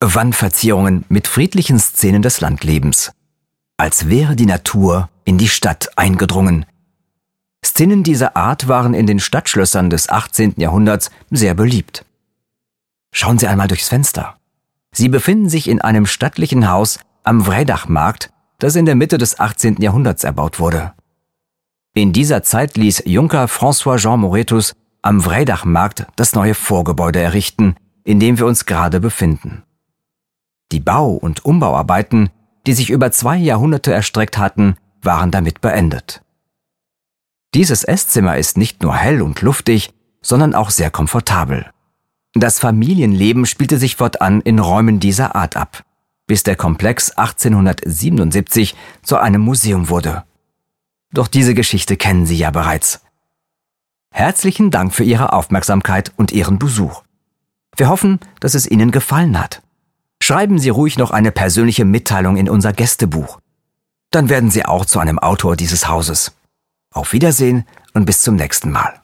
Wandverzierungen mit friedlichen Szenen des Landlebens. Als wäre die Natur in die Stadt eingedrungen. Szenen dieser Art waren in den Stadtschlössern des 18. Jahrhunderts sehr beliebt. Schauen Sie einmal durchs Fenster. Sie befinden sich in einem stattlichen Haus am Vreidachmarkt, das in der Mitte des 18. Jahrhunderts erbaut wurde. In dieser Zeit ließ Junker François Jean Moretus am Vreidachmarkt das neue Vorgebäude errichten, in dem wir uns gerade befinden. Die Bau- und Umbauarbeiten, die sich über zwei Jahrhunderte erstreckt hatten, waren damit beendet. Dieses Esszimmer ist nicht nur hell und luftig, sondern auch sehr komfortabel. Das Familienleben spielte sich fortan in Räumen dieser Art ab, bis der Komplex 1877 zu einem Museum wurde. Doch diese Geschichte kennen Sie ja bereits. Herzlichen Dank für Ihre Aufmerksamkeit und Ihren Besuch. Wir hoffen, dass es Ihnen gefallen hat. Schreiben Sie ruhig noch eine persönliche Mitteilung in unser Gästebuch. Dann werden Sie auch zu einem Autor dieses Hauses. Auf Wiedersehen und bis zum nächsten Mal.